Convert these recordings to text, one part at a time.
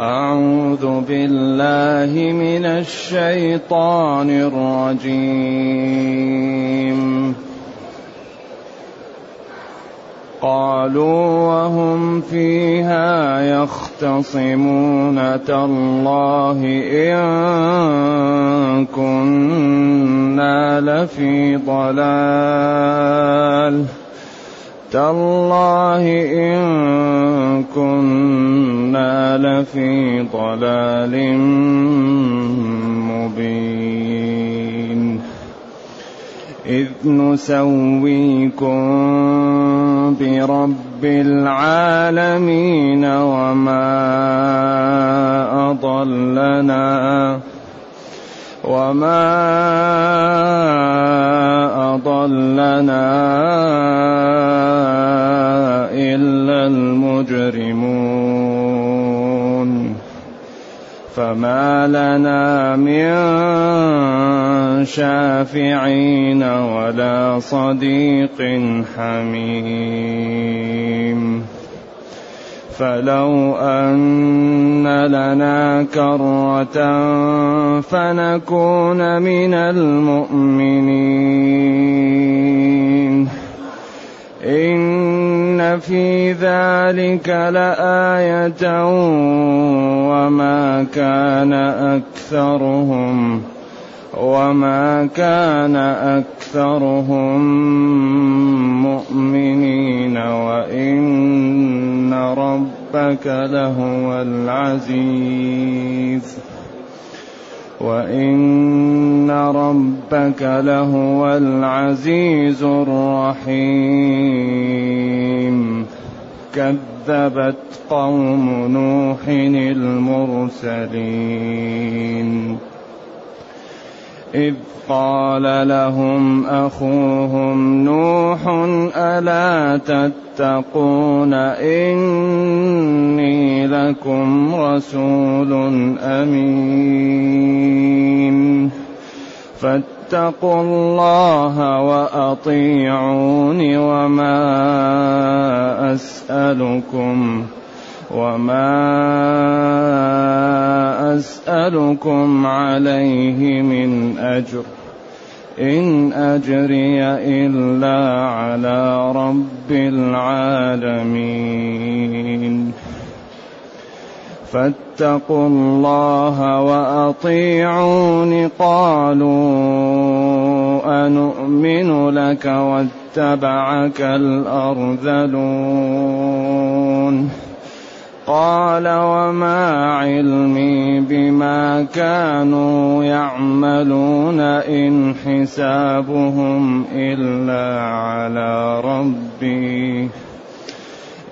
أعوذ بالله من الشيطان الرجيم. قالوا وهم فيها يختصمون تالله إن كنا لفي ضلال. تالله إن كنا لفي ضلال مبين. إذ نسويكم برب العالمين وما أضلنا وما أضلنا إلا المجرمون فما لنا من شافعين ولا صديق حميم فلو أن لنا كرة فنكون من المؤمنين. إن في ذلك لآية وما كان أكثرهم. وما كان أكثرهم مؤمنين وإن ربك لهو العزيز وإن ربك لهو العزيز الرحيم كذبت قوم نوح المرسلين إذ قال لهم أخوهم نوح ألا تتقون إني لكم رسول أمين فاتقوا الله وأطيعون وما أسألكم وما أسألكم عليه من أجر إن أجري إلا على رب العالمين فاتقوا الله وأطيعون قالوا أنؤمن لك واتبعك الأرذلون قال وما علمي بما كانوا يعملون إن حسابهم إلا على ربي.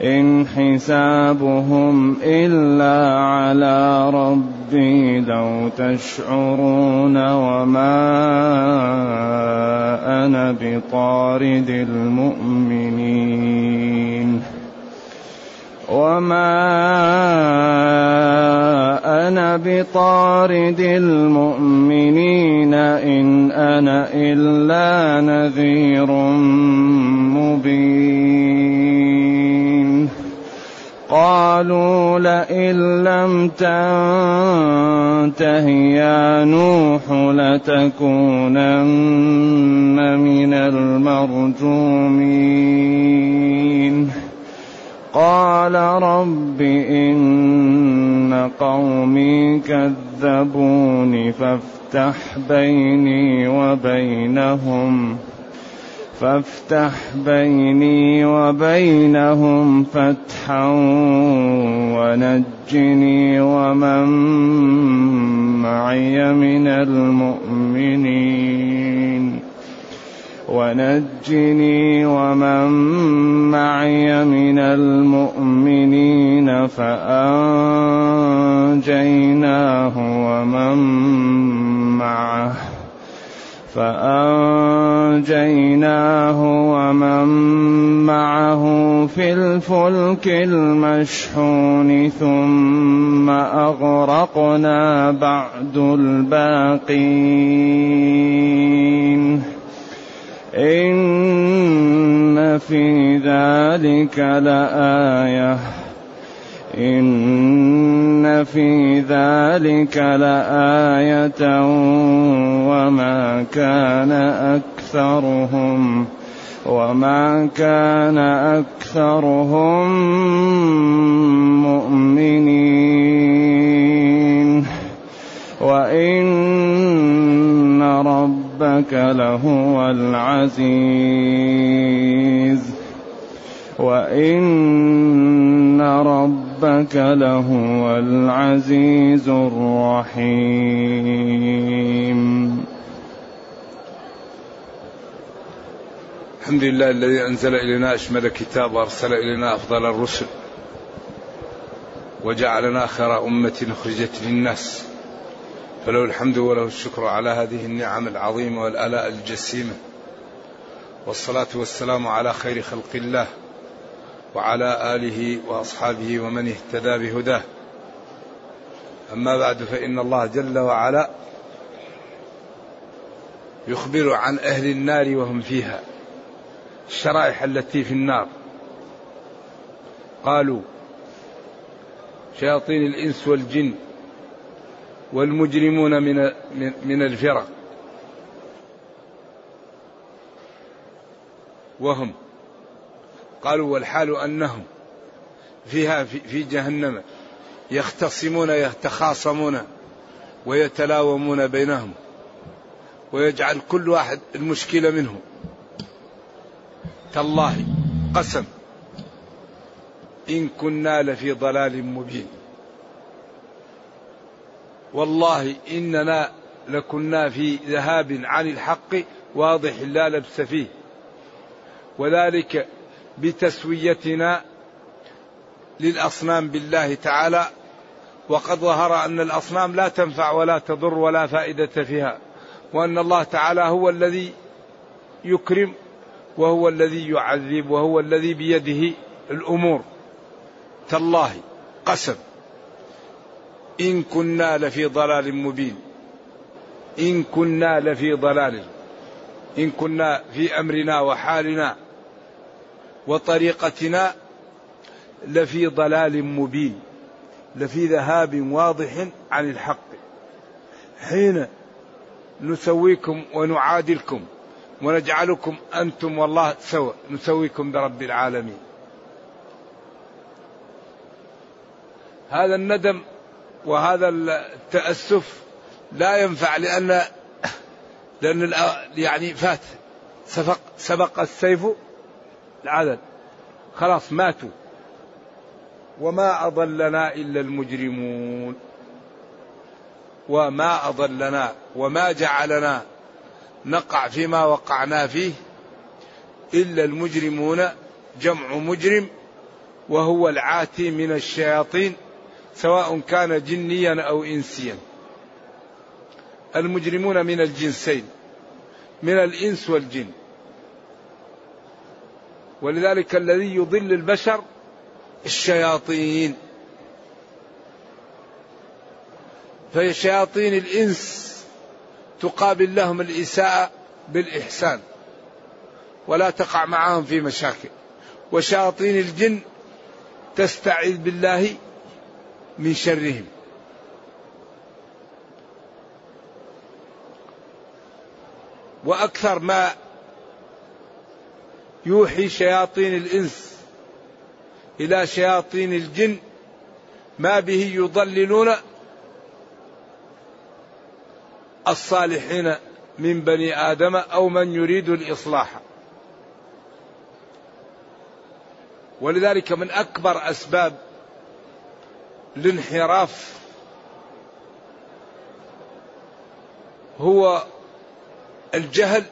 إن حسابهم إلا على ربي لو تشعرون وما أنا بطارد المؤمنين. وما أنا بطارد المؤمنين إن أنا إلا نذير مبين قالوا لئن لم تنته يا نوح لتكونن من المرجومين قال رب إن قومي كذبوني فافتح بيني وبينهم فافتح بيني وبينهم فتحا ونجني ومن معي من المؤمنين ونجني ومن معي من المؤمنين فأنجيناه ومن معه فأنجيناه ومن معه في الفلك المشحون ثم أغرقنا بعد الباقين إن في ذلك لآية. إن في ذلك لآية وما كان أكثرهم وما كان أكثرهم مؤمنين. وإن ربك لهو العزيز. وإن ربك لهو العزيز الرحيم. الحمد لله الذي أنزل إلينا أشمل كتاب وأرسل إلينا أفضل الرسل. وجعلنا خير أمة أخرجت للناس. فله الحمد وله الشكر على هذه النعم العظيمة والآلاء الجسيمة. والصلاة والسلام على خير خلق الله وعلى آله وأصحابه ومن اهتدى بهداه. أما بعد فإن الله جل وعلا يخبر عن أهل النار وهم فيها الشرائح التي في النار. قالوا شياطين الإنس والجن والمجرمون من من الفرق. وهم قالوا والحال أنهم فيها في جهنم يختصمون يتخاصمون ويتلاومون بينهم ويجعل كل واحد المشكلة منه. تالله قسم إن كنا لفي ضلال مبين. والله إننا لكنا في ذهاب عن الحق واضح لا لبس فيه. وذلك بتسويتنا للأصنام بالله تعالى. وقد ظهر أن الأصنام لا تنفع ولا تضر ولا فائدة فيها وأن الله تعالى هو الذي يكرم وهو الذي يعذب وهو الذي بيده الأمور. تالله قسم. إن كنا لفي ضلال مبين. إن كنا لفي ضلال. إن كنا في أمرنا وحالنا وطريقتنا لفي ضلال مبين. لفي ذهاب واضح عن الحق. حين نسويكم ونعادلكم ونجعلكم أنتم والله سوا نسويكم برب العالمين. هذا الندم وهذا التأسف لا ينفع لأن لأن يعني فات سبق سبق السيف العدد. خلاص ماتوا. وما أضلنا إلا المجرمون. وما أضلنا وما جعلنا نقع فيما وقعنا فيه إلا المجرمون. جمع مجرم وهو العاتي من الشياطين. سواء كان جنيا أو إنسيا. المجرمون من الجنسين من الإنس والجن. ولذلك الذي يضل البشر الشياطين. فشياطين الإنس تقابل لهم الإساءة بالإحسان ولا تقع معهم في مشاكل. وشياطين الجن تستعيذ بالله من شرهم. وأكثر ما يوحي شياطين الإنس إلى شياطين الجن ما به يضللون الصالحين من بني آدم أو من يريد الإصلاح. ولذلك من أكبر أسباب الانحراف هو الجهل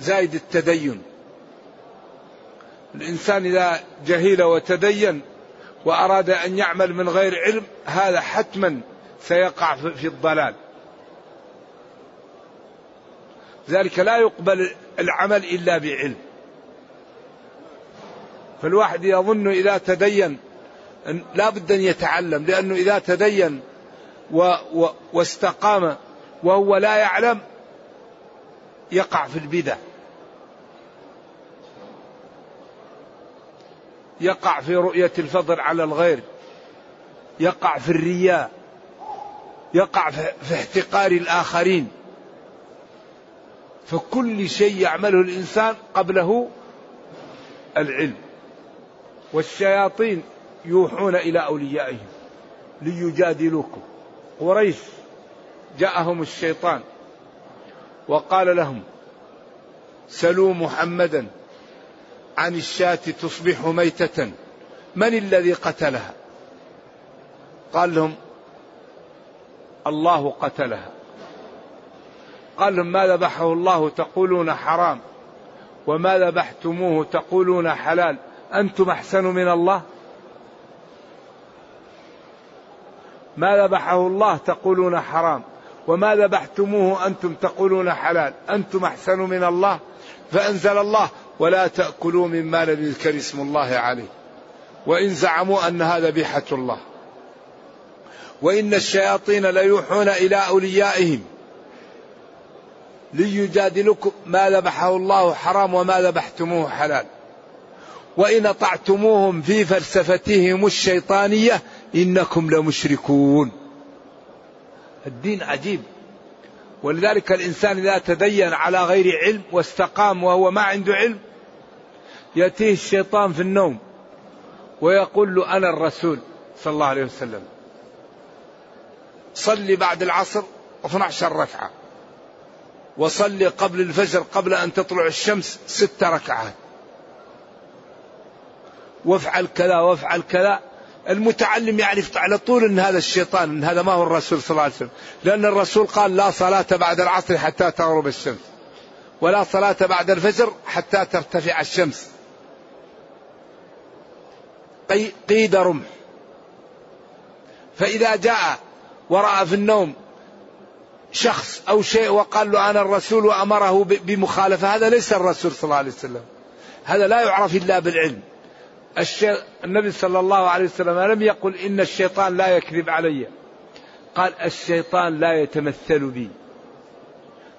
زائد التدين. الإنسان إذا جهل وتدين وأراد أن يعمل من غير علم هذا حتما سيقع في الضلال. ذلك لا يقبل العمل إلا بعلم. فالواحد يظن إذا تدين لا بد أن يتعلم لأنه إذا تدين و و واستقام وهو لا يعلم يقع في البدع. يقع في رؤية الفضل على الغير يقع في الرياء يقع في احتقار الآخرين. فكل شيء يعمله الإنسان قبله العلم. والشياطين يوحون إلى أوليائهم ليجادلوكم. قريش جاءهم الشيطان وقال لهم سلوا محمدا عن الشاة تصبح ميتة. من الذي قتلها؟ قال لهم الله قتلها. قال لهم ما ذبحه الله تقولون حرام وما ذبحتموه تقولون حلال. أنتم أحسن من الله؟ ما ذبحه الله تقولون حرام وما ذبحتموه أنتم تقولون حلال أنتم أحسن من الله؟ فأنزل الله ولا تأكلوا مما لم يذكر اسم الله عليه. وإن زعموا أنها ذبيحة الله. وإن الشياطين ليوحون إلى أوليائهم. ليجادلكم ما ذبحه الله حرام وما ذبحتموه حلال. وإن أطعتموهم في فلسفتهم الشيطانية إنكم لمشركون. الدين عجيب. ولذلك الإنسان إذا تدين على غير علم واستقام وهو ما عنده علم يأتيه الشيطان في النوم ويقول له أنا الرسول صلى الله عليه وسلم. صلي بعد العصر 12 ركعة. وصلي قبل الفجر قبل أن تطلع الشمس ست ركعات. وافعل كذا وافعل كذا. المتعلم يعرف على طول إن هذا الشيطان إن هذا ما هو الرسول صلى الله عليه وسلم. لأن الرسول قال لا صلاة بعد العصر حتى تغرب الشمس. ولا صلاة بعد الفجر حتى ترتفع الشمس. قيد رمح. فإذا جاء ورأى في النوم شخص أو شيء وقال له أنا الرسول وأمره بمخالفة هذا ليس الرسول صلى الله عليه وسلم. هذا لا يعرف إلا بالعلم. النبي صلى الله عليه وسلم لم يقل إن الشيطان لا يكذب علي. قال الشيطان لا يتمثل بي.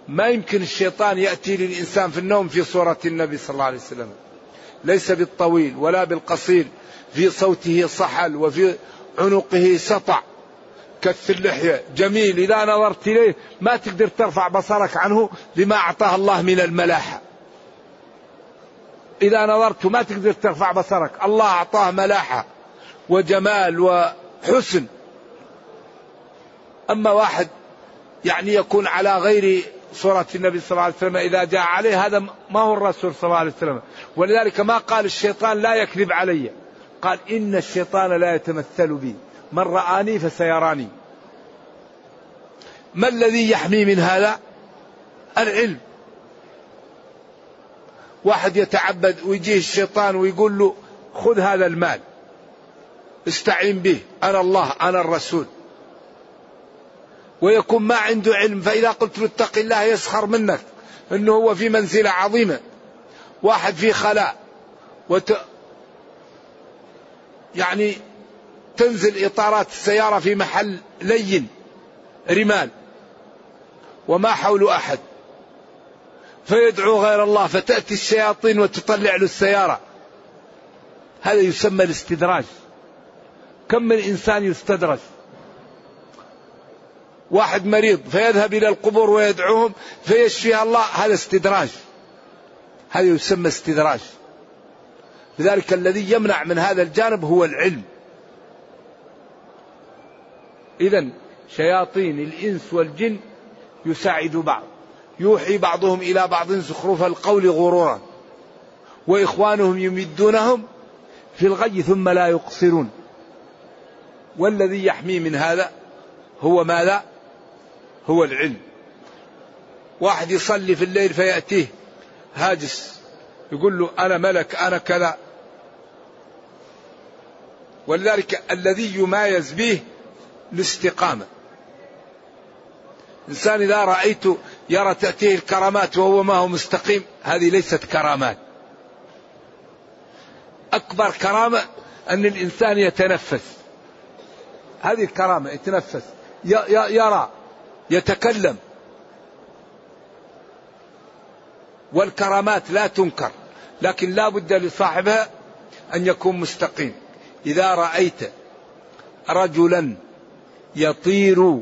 ما يمكن الشيطان يأتي للإنسان في النوم في صورة النبي صلى الله عليه وسلم. ليس بالطويل ولا بالقصير. في صوته صحل وفي عنقه سطع. كث اللحية. جميل. إذا نظرت إليه ما تقدر ترفع بصرك عنه لما أعطاه الله من الملاحة. إذا نظرت ما تقدر ترفع بصرك. الله أعطاه ملاحة وجمال وحسن. أما واحد يعني يكون على غير صورة النبي صلى الله عليه وسلم إذا جاء عليه هذا ما هو الرسول صلى الله عليه وسلم. ولذلك ما قال الشيطان لا يكذب علي. قال إن الشيطان لا يتمثل بي. من رآني فسيراني. ما الذي يحمي من هذا؟ العلم. واحد يتعبد ويجيه الشيطان ويقول له خذ هذا المال. استعين به. أنا الله أنا الرسول. ويكون ما عنده علم فإذا قلت له اتق الله يسخر منك. أنه هو في منزلة عظيمة. واحد في خلاء. وت... يعني تنزل إطارات السيارة في محل لين رمال. وما حول أحد. فيدعو غير الله فتأتي الشياطين وتطلع له السيارة. هذا يسمى الاستدراج. كم من إنسان يستدرج؟ واحد مريض فيذهب إلى القبور ويدعوهم فيشفيها الله هذا استدراج. هذا يسمى استدراج. لذلك الذي يمنع من هذا الجانب هو العلم. إذا شياطين الإنس والجن يساعد بعض. يوحي بعضهم إلى بعض زخرف القول غرورا. وإخوانهم يمدونهم في الغي ثم لا يقصرون. والذي يحمي من هذا هو ماذا؟ هو العلم. واحد يصلي في الليل فيأتيه هاجس. يقول له أنا ملك أنا كذا. ولذلك الذي يمايز به الاستقامة. إنسان إذا رأيت يرى تأتيه الكرامات وهو ما هو مستقيم. هذه ليست كرامات. أكبر كرامة أن الإنسان يتنفس. هذه الكرامة يتنفس. يرى يتكلم. والكرامات لا تنكر لكن لا بد لصاحبها أن يكون مستقيم. إذا رأيت رجلا يطير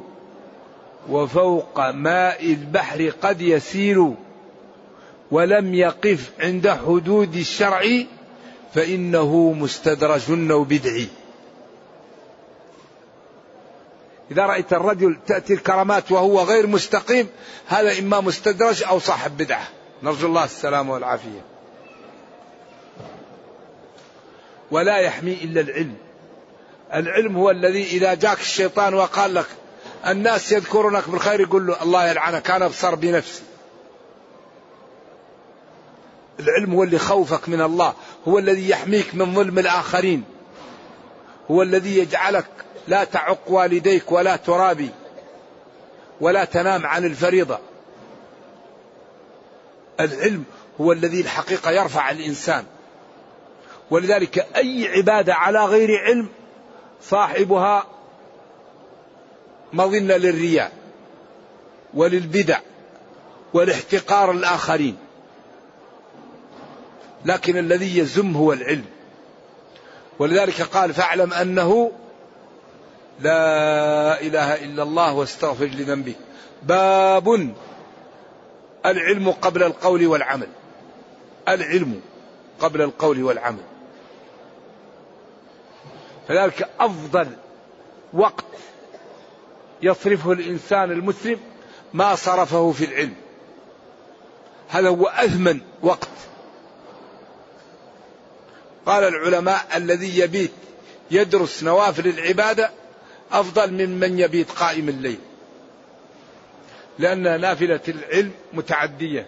وفوق ماء البحر قد يسير ولم يقف عند حدود الشرع فإنه مستدرج أو بدعي إذا رأيت الرجل تأتي الكرامات وهو غير مستقيم هذا إما مستدرج أو صاحب بدعة. نرجو الله السلامة والعافية. ولا يحمي إلا العلم. العلم هو الذي إذا جاك الشيطان وقال لك الناس يذكرونك بالخير يقول له الله يلعنك أنا أبصر بنفسي. العلم هو اللي خوفك من الله هو الذي يحميك من ظلم الآخرين. هو الذي يجعلك لا تعق والديك ولا ترابي ولا تنام عن الفريضة. العلم هو الذي الحقيقة يرفع الإنسان. ولذلك أي عبادة على غير علم صاحبها مظنة للرياء وللبدع والاحتقار الآخرين. لكن الذي يزم هو العلم. ولذلك قال فاعلم أنه لا إله إلا الله واستغفر لذنبك باب العلم قبل القول والعمل. العلم قبل القول والعمل. فذلك أفضل وقت يصرفه الإنسان المسلم ما صرفه في العلم. هذا هو أثمن وقت. قال العلماء الذي يبيت يدرس نوافل العبادة أفضل من من يبيت قائم الليل. لأن نافلة العلم متعدية.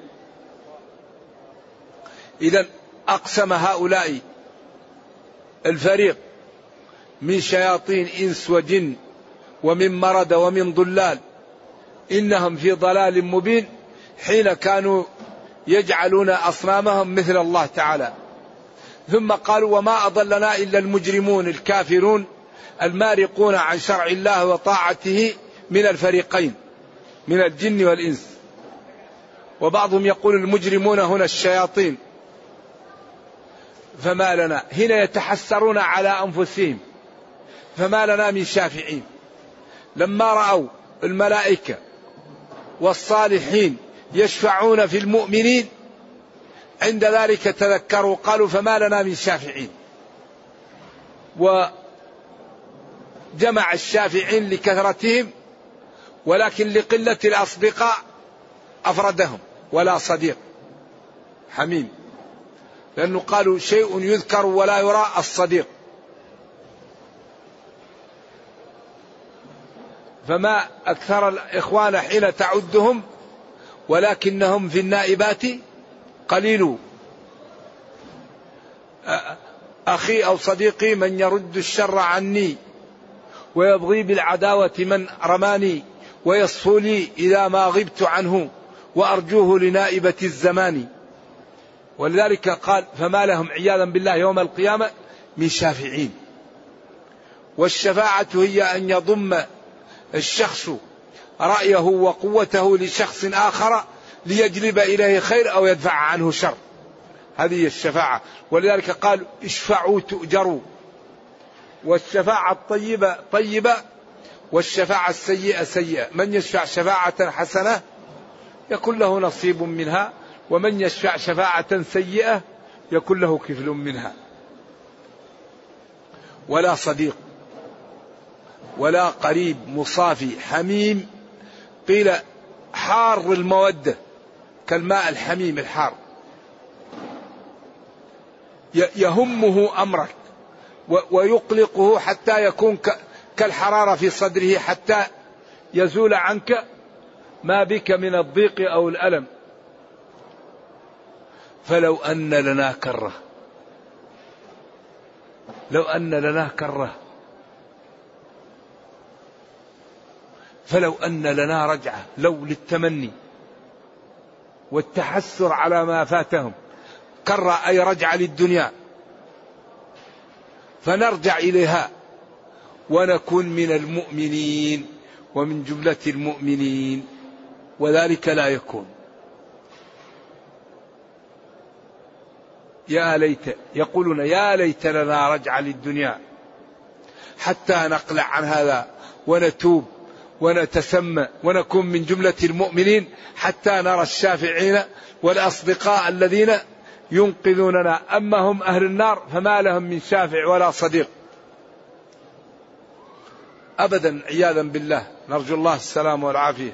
إذا أقسم هؤلاء الفريق من شياطين إنس وجن ومن مرد ومن ضلال. إنهم في ضلال مبين حين كانوا يجعلون أصنامهم مثل الله تعالى. ثم قالوا وما أضلنا إلا المجرمون الكافرون المارقون عن شرع الله وطاعته من الفريقين من الجن والإنس. وبعضهم يقول المجرمون هنا الشياطين. فما لنا؟ هنا يتحسرون على أنفسهم. فما لنا من شافعين. لما رأوا الملائكة والصالحين يشفعون في المؤمنين عند ذلك تذكروا قالوا فما لنا من شافعين. وجمع الشافعين لكثرتهم ولكن لقلة الأصدقاء أفردهم ولا صديق حميم. لأنه قالوا شيء يذكر ولا يرى الصديق. فما أكثر الإخوان حين تعدهم ولكنهم في النائبات قليل. أخي أو صديقي من يرد الشر عني ويبغي بالعداوة من رماني ويصفو لي إذا ما غبت عنه وأرجوه لنائبة الزمان. ولذلك قال فما لهم عياذا بالله يوم القيامة من شافعين. والشفاعة هي أن يضم الشخص رأيه وقوته لشخص آخر ليجلب إليه خير أو يدفع عنه شر. هذه الشفاعة. ولذلك قال اشفعوا تؤجروا. والشفاعة الطيبة طيبة والشفاعة السيئة سيئة. من يشفع شفاعة حسنة يكون له نصيب منها ومن يشفع شفاعة سيئة يكون له كفل منها. ولا صديق. ولا قريب مصافي حميم قيل حار المودة كالماء الحميم الحار. يهمه أمرك ويقلقه حتى يكون كالحرارة في صدره حتى يزول عنك ما بك من الضيق أو الألم. فلو أن لنا كرة لو أن لنا كرة فلو أن لنا رجعة لو للتمني والتحسر على ما فاتهم كرة أي رجعة للدنيا. فنرجع إليها ونكون من المؤمنين ومن جملة المؤمنين وذلك لا يكون. يا ليت يقولون يا ليت لنا رجع للدنيا حتى نقلع عن هذا ونتوب. ونتسمى ونكون من جملة المؤمنين حتى نرى الشافعين والأصدقاء الذين ينقذوننا. أما هم أهل النار فما لهم من شافع ولا صديق. أبدا عياذا بالله نرجو الله السلام والعافية.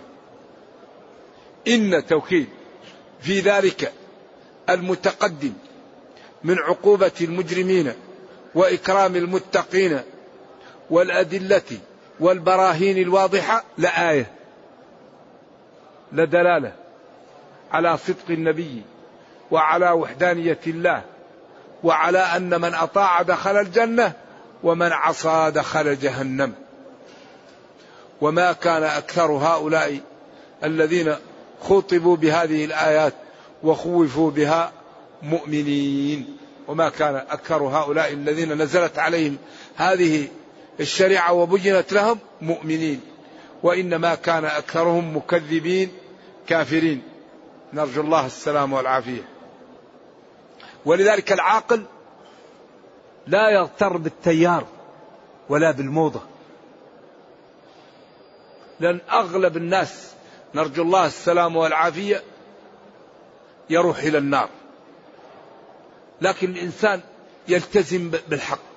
إن توكيد في ذلك المتقدم من عقوبة المجرمين وإكرام المتقين والأدلة والبراهين الواضحة لآية لدلالة على صدق النبي وعلى وحدانية الله وعلى أن من أطاع دخل الجنة ومن عصى دخل جهنم. وما كان أكثر هؤلاء الذين خطبوا بهذه الآيات وخوفوا بها مؤمنين. وما كان أكثر هؤلاء الذين نزلت عليهم هذه الشريعة وبينت لهم مؤمنين وإنما كان أكثرهم مكذبين كافرين. نرجو الله السلام والعافية. ولذلك العاقل لا يغتر بالتيار ولا بالموضة. لأن أغلب الناس نرجو الله السلام والعافية يروح إلى النار. لكن الإنسان يلتزم بالحق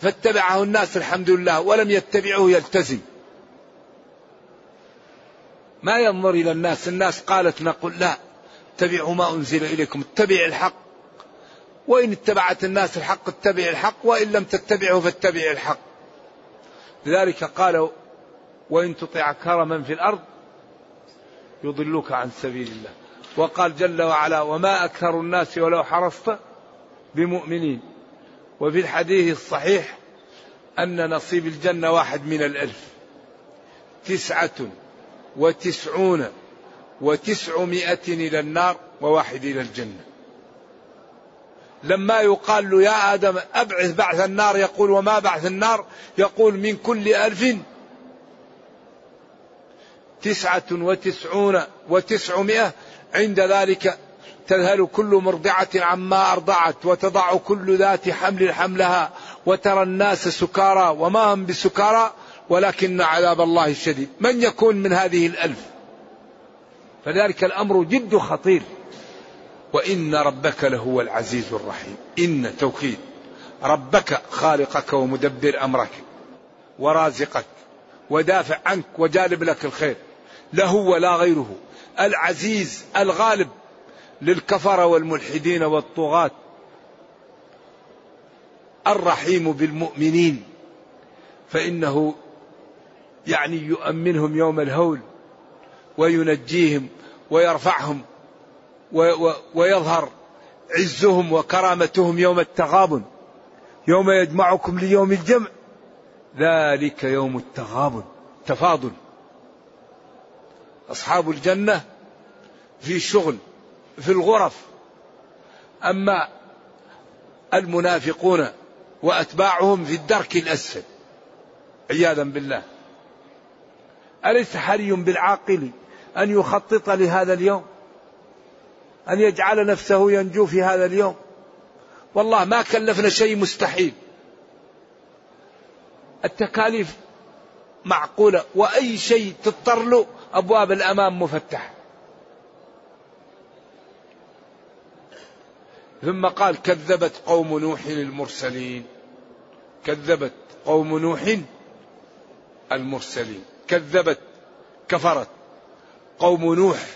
فاتبعه الناس الحمد لله ولم يتبعه يلتزم. ما ينظر إلى الناس الناس قالت نقول لا اتبعوا ما أنزل إليكم اتبع الحق. وإن اتبعت الناس الحق اتبع الحق وإن لم تتبعه فاتبع الحق. لذلك قالوا وإن تطع كرما في الأرض يضلوك عن سبيل الله. وقال جل وعلا وما أكثر الناس ولو حرصت بمؤمنين. وفي الحديث الصحيح أن نصيب الجنة واحد من الألف. تسعة وتسعون وتسعمائة إلى النار وواحد إلى الجنة. لما يقال له يا آدم أبعث بعث النار يقول وما بعث النار؟ يقول من كل ألف. تسعة وتسعون وتسعمائة عند ذلك تذهل كل مرضعة عما أرضعت وتضع كل ذات حمل حملها وترى الناس سكارى وما هم بسكارى ولكن عذاب الله شديد. من يكون من هذه الألف؟ فذلك الأمر جد خطير. وإن ربك لهو العزيز الرحيم. إن توكيد. ربك خالقك ومدبر أمرك ورازقك ودافع عنك وجالب لك الخير له ولا غيره العزيز الغالب. للكفر والملحدين والطغاة. الرحيم بالمؤمنين. فإنه يعني يؤمنهم يوم الهول وينجيهم ويرفعهم ويظهر عزهم وكرامتهم يوم التغابن. يوم يجمعكم ليوم الجمع. ذلك يوم التغابن. تفاضل. أصحاب الجنة في شغل. في الغرف. أما المنافقون وأتباعهم في الدرك الأسفل عياذا بالله. أليس حري بالعاقل أن يخطط لهذا اليوم؟ أن يجعل نفسه ينجو في هذا اليوم؟ والله ما كلفنا شيء مستحيل. التكاليف معقولة وأي شيء تضطر له أبواب الأمام مفتحة. ثم قال كذبت قوم نوح المرسلين كذبت قوم نوح المرسلين. كذبت كفرت. قوم نوح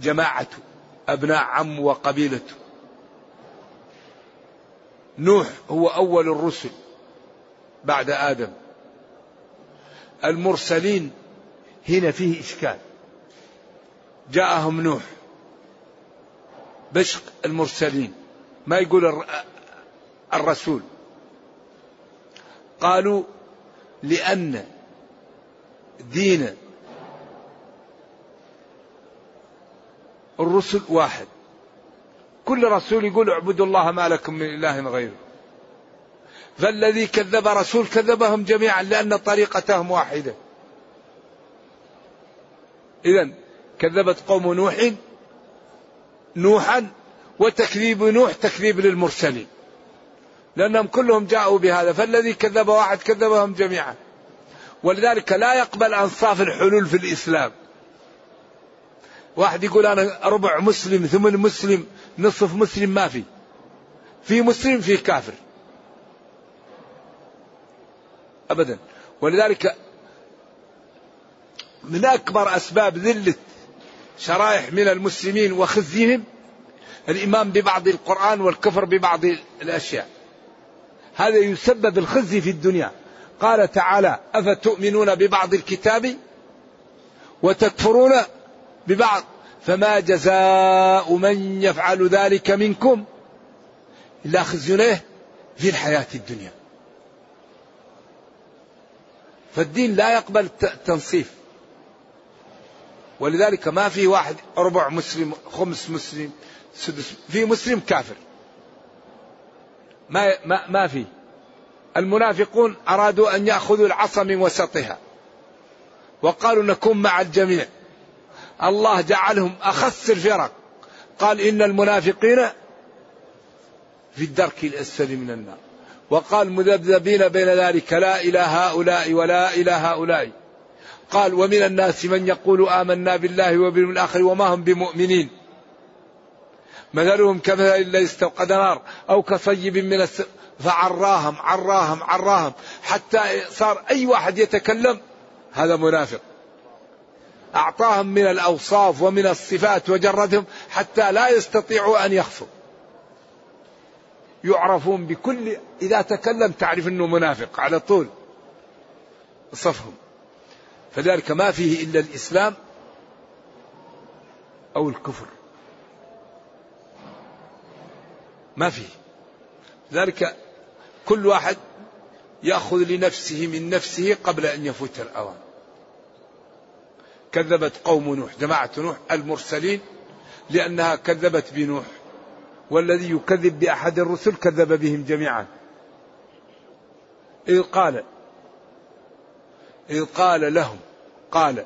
جماعته أبناء عم وقبيلته نوح هو أول الرسل بعد آدم. المرسلين هنا فيه إشكال. جاءهم نوح. بشق المرسلين. ما يقول الرسول. قالوا لأن دين الرسل واحد. كل رسول يقول اعبدوا الله ما لكم من إله غيره. فالذي كذب رسول كذبهم جميعا لأن طريقتهم واحدة. اذا كذبت قوم نوح نوحا وتكذيب نوح تكذيب للمرسلين. لأنهم كلهم جاءوا بهذا فالذي كذب واحد كذبهم جميعا. ولذلك لا يقبل أنصاف الحلول في الإسلام. واحد يقول أنا ربع مسلم ثمن مسلم نصف مسلم ما في. في مسلم في كافر. أبدا. ولذلك من أكبر أسباب ذلة شرائح من المسلمين وخزيهم الإيمان ببعض القرآن والكفر ببعض الأشياء. هذا يسبب الخزي في الدنيا. قال تعالى أفتؤمنون ببعض الكتاب وتكفرون ببعض؟ فما جزاء من يفعل ذلك منكم إلا خزي في الحياة الدنيا. فالدين لا يقبل تنصيف. ولذلك ما في واحد ربع مسلم خمس مسلم سدس في مسلم كافر. ما ما ما في. المنافقون أرادوا أن يأخذوا العصا من وسطها. وقالوا نكون مع الجميع. الله جعلهم أخس الفرق. قال إن المنافقين في الدرك الأسفل من النار. وقال مذبذبين بين ذلك لا إلى هؤلاء ولا إلى هؤلاء. قال ومن الناس من يقول آمنا بالله وباليوم الآخر وما هم بمؤمنين. مثلهم كمثل الذي استوقد نار أو كصيب من الس... فعراهم عراهم عراهم حتى صار أي واحد يتكلم هذا منافق. أعطاهم من الأوصاف ومن الصفات وجردهم حتى لا يستطيعوا أن يخفوا. يعرفون بكل إذا تكلم تعرف أنه منافق على طول. صفهم. فذلك ما فيه إلا الإسلام أو الكفر. ما فيه. ذلك كل واحد يأخذ لنفسه من نفسه قبل أن يفوت الأوان. كذبت قوم نوح جماعة نوح المرسلين لأنها كذبت بنوح والذي يكذب بأحد الرسل كذب بهم جميعا. إذ قال إذ قال لهم قال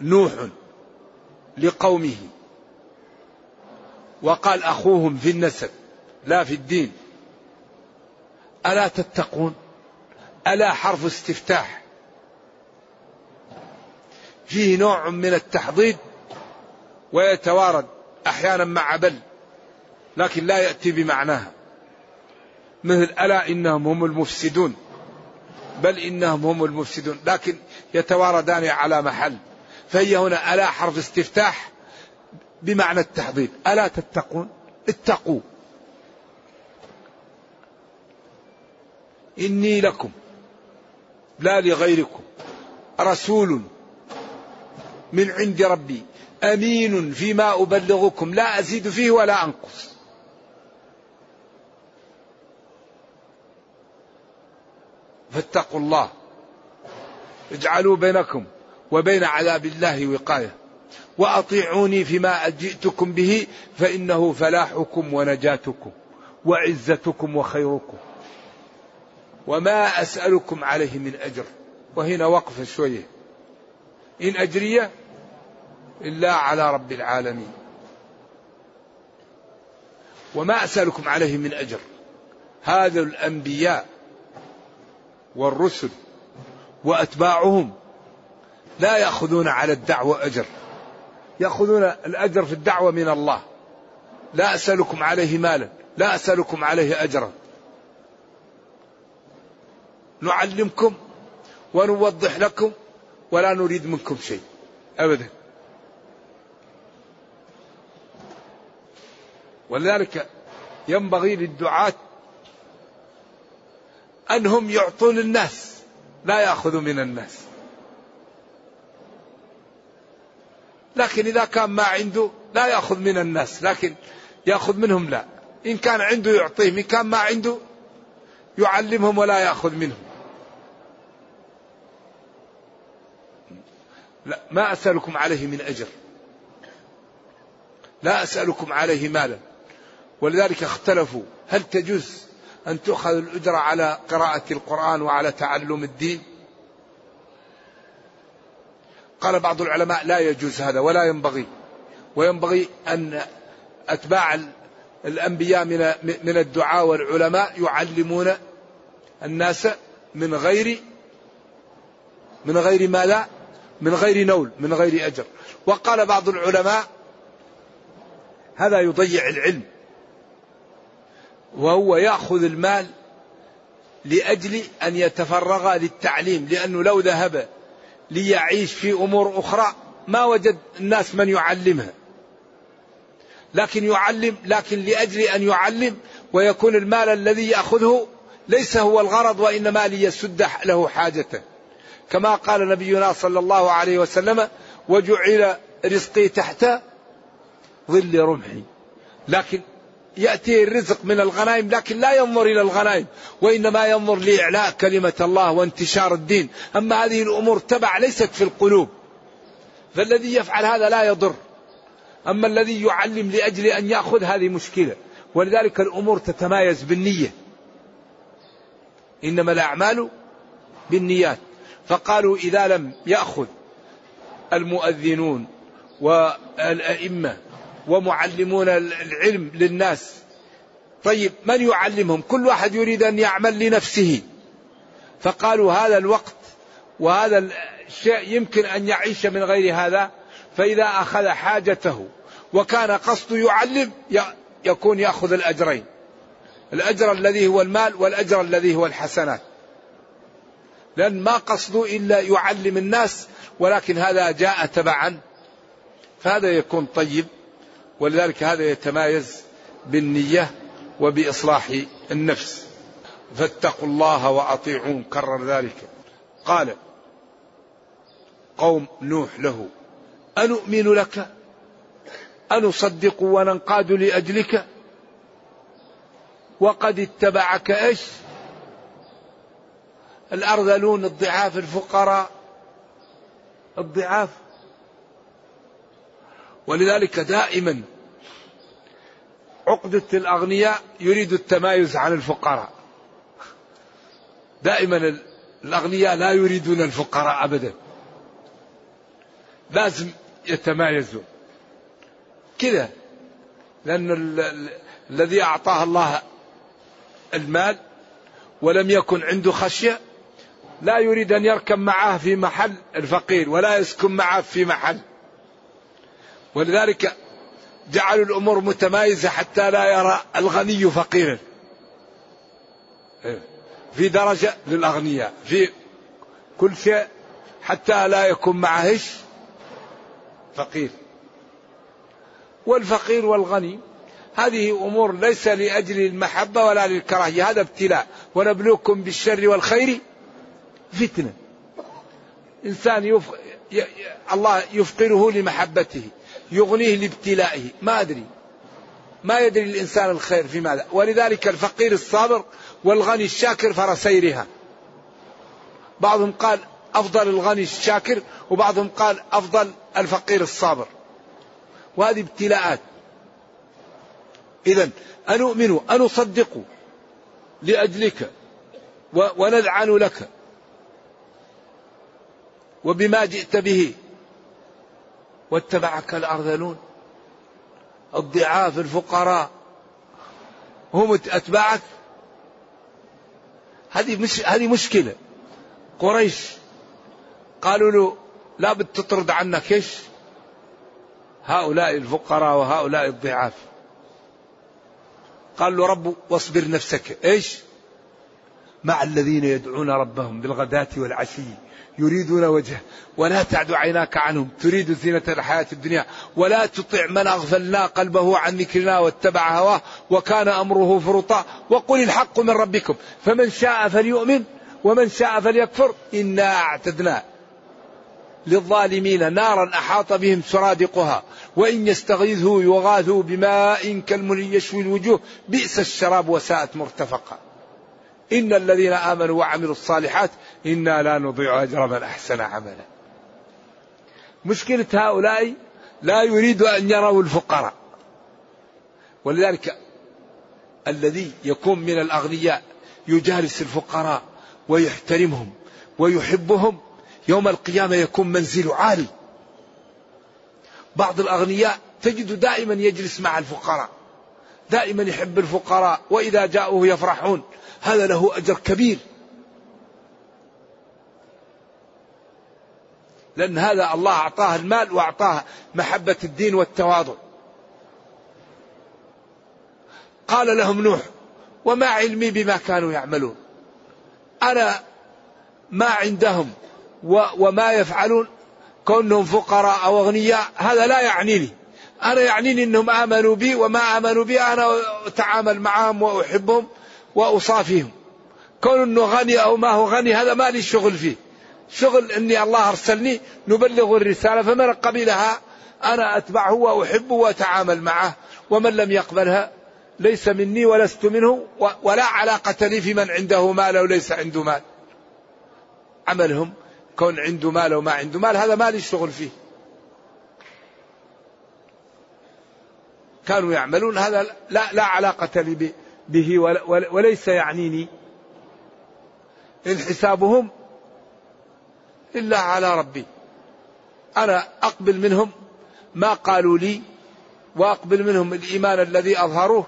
نوح لقومه وقال أخوهم في النسب لا في الدين ألا تتقون؟ ألا حرف استفتاح؟ فيه نوع من التحضيض ويتوارد أحيانا مع بل لكن لا يأتي بمعناها مثل ألا إنهم هم المفسدون. بل إنهم هم المفسدون. لكن يتواردان على محل. فهي هنا ألا حرف استفتاح بمعنى التحضير. ألا تتقون؟ اتقوا. إني لكم لا لغيركم رسول من عند ربي أمين فيما أبلغكم لا أزيد فيه ولا أنقص. فاتقوا الله. اجعلوا بينكم وبين عذاب الله وقاية. وأطيعوني فيما جئتكم به فإنه فلاحكم ونجاتكم وعزتكم وخيركم. وما أسألكم عليه من أجر. وهنا وقفه شوية. إن أجري إلا على رب العالمين. وما أسألكم عليه من أجر. هذا الأنبياء والرسل وأتباعهم لا يأخذون على الدعوة اجر يأخذون الأجر في الدعوة من الله. لا أسألكم عليه مالا لا أسألكم عليه أجرا. نعلمكم ونوضح لكم ولا نريد منكم شيء أبدا. ولذلك ينبغي للدعاة أنهم يعطون الناس لا يأخذوا من الناس. لكن إذا كان ما عنده لا يأخذ من الناس لكن يأخذ منهم لا. إن كان عنده يعطيهم إن كان ما عنده يعلمهم ولا يأخذ منهم. لا ما أسألكم عليه من أجر. لا أسألكم عليه مالا. ولذلك اختلفوا هل تجوز أن تؤخذ الأجرة على قراءة القرآن وعلى تعلم الدين. قال بعض العلماء لا يجوز هذا ولا ينبغي. وينبغي أن أتباع الأنبياء من من الدعاء والعلماء يعلمون الناس من غير من غير ما لا من غير نول من غير أجر. وقال بعض العلماء هذا يضيع العلم. وهو يأخذ المال لأجل أن يتفرغ للتعليم لأنه لو ذهب ليعيش في أمور أخرى ما وجد الناس من يعلمها. لكن يعلم لكن لأجل أن يعلم ويكون المال الذي يأخذه ليس هو الغرض وإنما ليسد له حاجته. كما قال نبينا صلى الله عليه وسلم وجعل رزقي تحت ظل رمحي. لكن يأتي الرزق من الغنائم لكن لا ينظر إلى الغنائم وإنما ينظر لإعلاء كلمة الله وانتشار الدين. أما هذه الأمور تبع ليست في القلوب. فالذي يفعل هذا لا يضر. أما الذي يعلم لأجل أن يأخذ هذه مشكلة. ولذلك الأمور تتمايز بالنية. إنما الأعمال بالنيات. فقالوا إذا لم يأخذ المؤذنون والأئمة ومعلمون العلم للناس. طيب من يعلمهم؟ كل واحد يريد أن يعمل لنفسه. فقالوا هذا الوقت وهذا الشيء يمكن أن يعيش من غير هذا. فإذا أخذ حاجته وكان قصده يعلم يكون يأخذ الأجرين. الأجر الذي هو المال والأجر الذي هو الحسنات. لأن ما قصده إلا يعلم الناس ولكن هذا جاء تبعا. فهذا يكون طيب. ولذلك هذا يتمايز بالنية وبإصلاح النفس. فاتقوا الله وأطيعون. كرر ذلك. قال قوم نوح له أنؤمن لك؟ أنصدق وننقاد لأجلك؟ وقد اتبعك إيش؟ الأرذلون الضعاف الفقراء. الضعاف ولذلك دائما عقدة الأغنياء يريد التمايز عن الفقراء. دائما الأغنياء لا يريدون الفقراء أبدا. لازم يتمايزوا. كذا لأن الذي أعطاه الله المال ولم يكن عنده خشية لا يريد أن يركب معه في محل الفقير ولا يسكن معه في محل. ولذلك جعلوا الأمور متمايزة حتى لا يرى الغني فقيرا. في درجة للأغنياء. في كل شيء حتى لا يكون معه فقير. والفقير والغني هذه أمور ليس لأجل المحبة ولا للكراهية هذا ابتلاء. ونبلوكم بالشر والخير فتنة. إنسان يف... ي... الله يفقره لمحبته. يغنيه لابتلائه. ما أدري. ما يدري الإنسان الخير في ماذا. ولذلك الفقير الصابر والغني الشاكر فرسيرها. بعضهم قال أفضل الغني الشاكر وبعضهم قال أفضل الفقير الصابر. وهذه ابتلاءات. إذا أنؤمن أنصدق لأجلك ونذعن لك. وبما جئت به. واتبعك الأرذلون. الضعاف الفقراء. هم أتباعك. هذه مش هذه مشكلة. قريش قالوا له لابد تطرد عنك إيش؟ هؤلاء الفقراء وهؤلاء الضعاف. قال له رب واصبر نفسك. إيش؟ مع الذين يدعون ربهم بالغداة والعشي. يريدون وجهه. ولا تعد عيناك عنهم. تريد زينة الحياة الدنيا. ولا تطع من أغفلنا قلبه عن ذكرنا واتبع هواه. وكان أمره فرطا. وقل الحق من ربكم. فمن شاء فليؤمن. ومن شاء فليكفر. إنا أعتدنا للظالمين نارا أحاط بهم سرادقها. وإن يستغيثوا يغاثوا بماء كالمن يشوي الوجوه. بئس الشراب وساءت مرتفقا. إن الذين آمنوا وعملوا الصالحات إنا لا نضيع أجر من أحسن عملا. مشكلة هؤلاء لا يريد أن يروا الفقراء. ولذلك الذي يكون من الأغنياء يجالس الفقراء ويحترمهم ويحبهم يوم القيامة يكون منزل عالي. بعض الأغنياء تجد دائما يجلس مع الفقراء. دائما يحب الفقراء وإذا جاءوه يفرحون. هذا له أجر كبير. لأن هذا الله أعطاه المال وأعطاه محبة الدين والتواضع. قال لهم نوح وما علمي بما كانوا يعملون. أنا ما عندهم وما يفعلون. كونهم فقراء أو أغنياء هذا لا يعنيني أنا يعنيني أنهم آمنوا بي وما آمنوا بي أنا أتعامل معهم وأحبهم وأصافيهم. كون أنه غني أو ما هو غني هذا ما لي شغل فيه. شغل أني الله أرسلني نبلغ الرسالة فمن قبلها أنا أتبعه وأحبه وأتعامل معه ومن لم يقبلها ليس مني ولست منه ولا علاقة لي في من عنده مال أو ليس عنده مال. عملهم كون عنده مال أو ما عنده مال هذا ما لي شغل فيه. كانوا يعملون. هذا لا, لا علاقة لي به وليس يعنيني. إن حسابهم إلا على ربي. أنا أقبل منهم ما قالوا لي وأقبل منهم الإيمان الذي أظهروه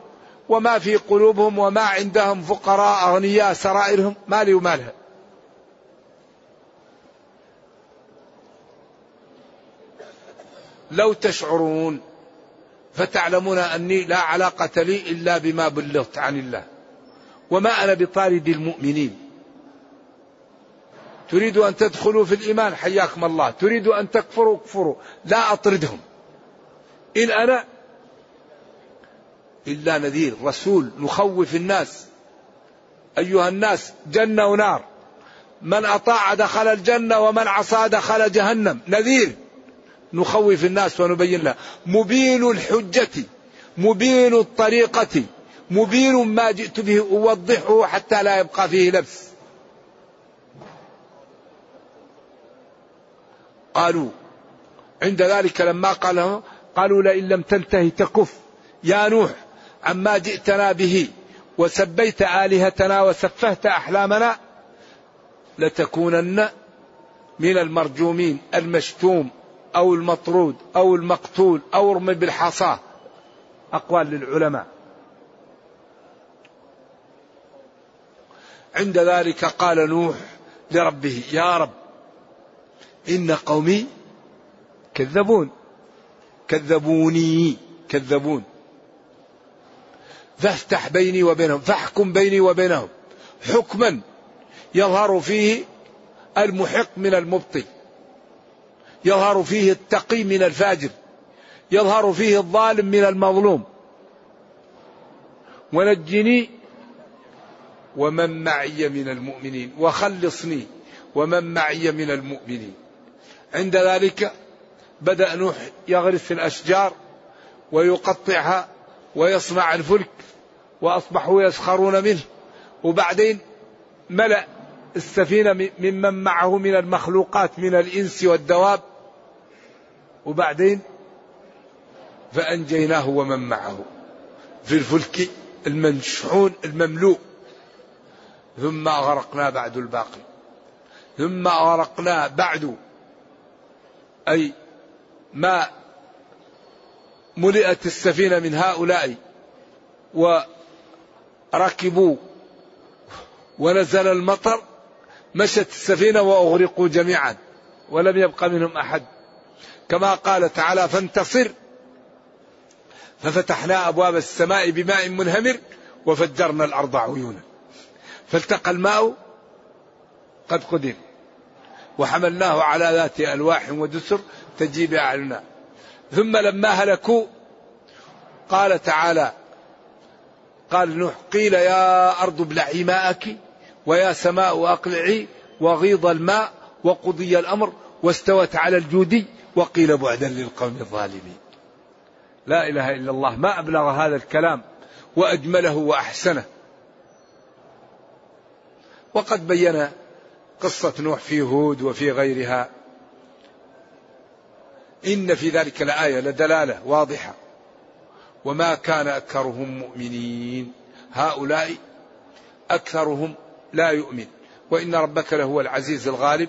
وما في قلوبهم وما عندهم فقراء أغنياء سرائرهم ما لي ومالها. لو تشعرون فتعلمون أني لا علاقة لي إلا بما بلغت عن الله. وما أنا بطارد المؤمنين. تريد أن تدخلوا في الإيمان؟ حياكم الله. تريد أن تكفروا؟ كفروا لا أطردهم. إن أنا إلا نذير رسول نخوف الناس. أيها الناس جنة ونار. من أطاع دخل الجنة ومن عصى دخل جهنم. نذير. نخوف الناس ونبين له مبين الحجة مبين الطريقة مبين ما جئت به أوضحه حتى لا يبقى فيه لبس. قالوا عند ذلك لما قال قالوا لئن لم تنتهي تكف. يا نوح عما جئتنا به وسبيت آلهتنا وسفهت أحلامنا لتكونن من المرجومين المشتوم. أو المطرود أو المقتول أو ارمي بالحصاة أقوال للعلماء. عند ذلك قال نوح لربه يا رب إن قومي كذبون. كذبوني كذبون. فافتح بيني وبينهم فاحكم بيني وبينهم. حكما يظهر فيه المحق من المبطل. يظهر فيه التقي من الفاجر يظهر فيه الظالم من المظلوم. ونجني ومن معي من المؤمنين وخلصني ومن معي من المؤمنين. عند ذلك بدأ نوح يغرس الأشجار ويقطعها ويصنع الفلك وأصبحوا يسخرون منه. وبعدين ملأ السفينة ممن معه من المخلوقات من الإنس والدواب وبعدين فأنجيناه ومن معه. في الفلك المنشحون المملوء. ثم أغرقنا بعد الباقي. ثم أغرقنا بعد. أي ما ملئت السفينة من هؤلاء وركبوا ونزل المطر مشت السفينة وأغرقوا جميعا ولم يبق منهم أحد. كما قال تعالى فانتصر. ففتحنا أبواب السماء بماء منهمر وفجرنا الأرض عيونا. فالتقى الماء قد قدر. وحملناه على ذات ألواح ودسر تجي بأعيننا. ثم لما هلكوا قال تعالى قال نوح قيل يا أرض ابلعي ماءك ويا سماء أقلعي وغيض الماء وقضي الأمر واستوت على الجودي. وقيل بعدا للقوم الظالمين. لا إله إلا الله. ما أبلغ هذا الكلام وأجمله وأحسنه. وقد بين قصة نوح في هود وفي غيرها. إن في ذلك لآية لدلالة واضحة. وما كان أكثرهم مؤمنين. هؤلاء أكثرهم لا يؤمن. وإن ربك لهو العزيز الغالب.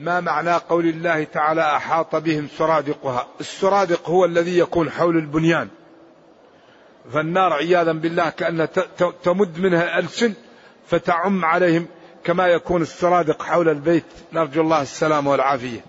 ما معنى قول الله تعالى أحاط بهم سرادقها؟ السرادق هو الذي يكون حول البنيان. فالنار عياذا بالله كأنها تمد منها ألسن فتعم عليهم كما يكون السرادق حول البيت. نرجو الله السلام والعافية.